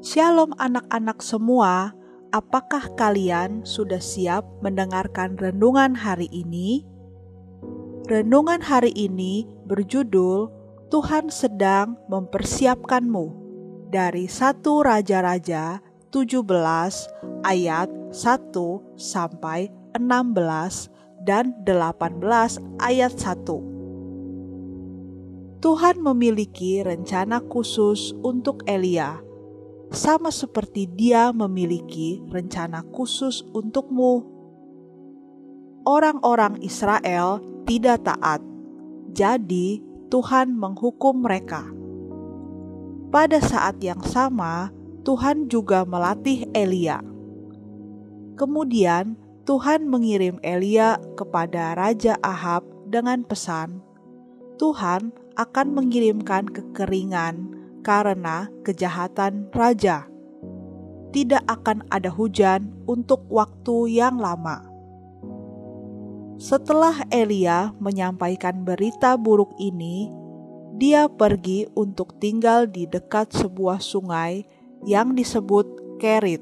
Shalom anak-anak semua, apakah kalian sudah siap mendengarkan renungan hari ini? Renungan hari ini berjudul Tuhan sedang mempersiapkanmu dari satu Raja-Raja 17 ayat 1 sampai 16 dan 18 ayat 1. Tuhan memiliki rencana khusus untuk Elia sama seperti Dia memiliki rencana khusus untukmu. Orang-orang Israel tidak taat, jadi Tuhan menghukum mereka. Pada saat yang sama, Tuhan juga melatih Elia. Kemudian, Tuhan mengirim Elia kepada Raja Ahab dengan pesan, "Tuhan akan mengirimkan kekeringan." Karena kejahatan raja. Tidak akan ada hujan untuk waktu yang lama. Setelah Elia menyampaikan berita buruk ini, dia pergi untuk tinggal di dekat sebuah sungai yang disebut Kerit.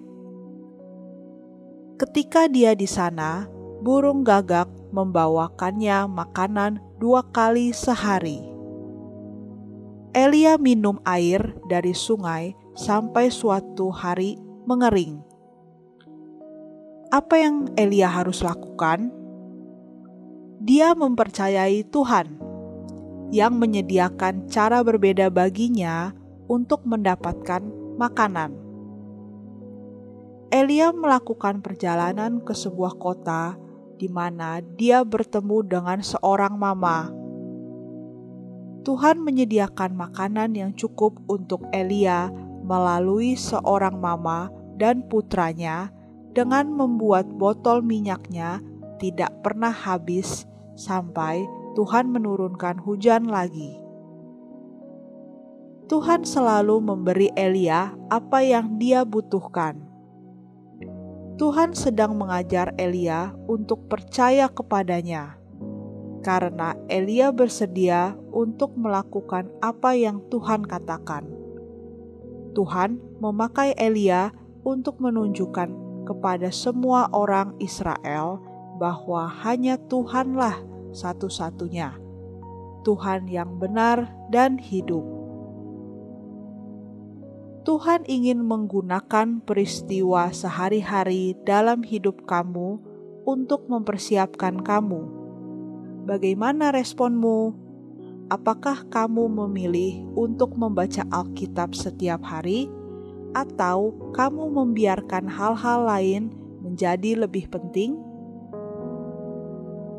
Ketika dia di sana, burung gagak membawakannya makanan dua kali sehari. Elia minum air dari sungai sampai suatu hari mengering. Apa yang Elia harus lakukan? Dia mempercayai Tuhan yang menyediakan cara berbeda baginya untuk mendapatkan makanan. Elia melakukan perjalanan ke sebuah kota di mana dia bertemu dengan seorang mama Tuhan menyediakan makanan yang cukup untuk Elia melalui seorang mama dan putranya dengan membuat botol minyaknya tidak pernah habis sampai Tuhan menurunkan hujan lagi. Tuhan selalu memberi Elia apa yang dia butuhkan. Tuhan sedang mengajar Elia untuk percaya kepadanya karena Elia bersedia untuk melakukan apa yang Tuhan katakan. Tuhan memakai Elia untuk menunjukkan kepada semua orang Israel bahwa hanya Tuhanlah satu-satunya, Tuhan yang benar dan hidup. Tuhan ingin menggunakan peristiwa sehari-hari dalam hidup kamu untuk mempersiapkan kamu Bagaimana responmu? Apakah kamu memilih untuk membaca Alkitab setiap hari, atau kamu membiarkan hal-hal lain menjadi lebih penting?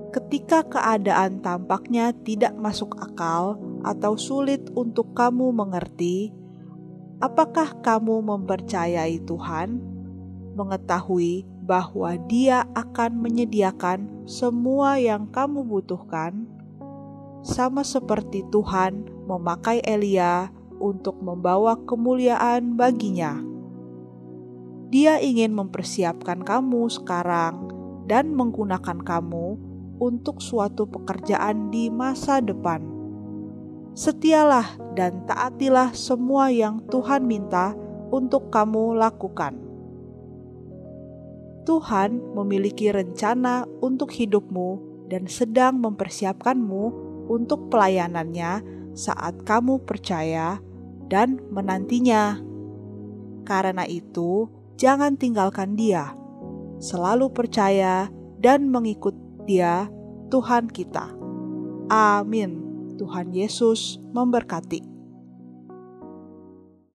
Ketika keadaan tampaknya tidak masuk akal atau sulit untuk kamu mengerti, apakah kamu mempercayai Tuhan, mengetahui bahwa Dia akan menyediakan semua yang kamu butuhkan, sama seperti Tuhan memakai Elia untuk membawa kemuliaan baginya. Dia ingin mempersiapkan kamu sekarang dan menggunakan kamu untuk suatu pekerjaan di masa depan. Setialah dan taatilah semua yang Tuhan minta untuk kamu lakukan. Tuhan memiliki rencana untuk hidupmu dan sedang mempersiapkanmu untuk pelayanannya saat kamu percaya dan menantinya. Karena itu, jangan tinggalkan Dia. Selalu percaya dan mengikut Dia, Tuhan kita. Amin. Tuhan Yesus memberkati.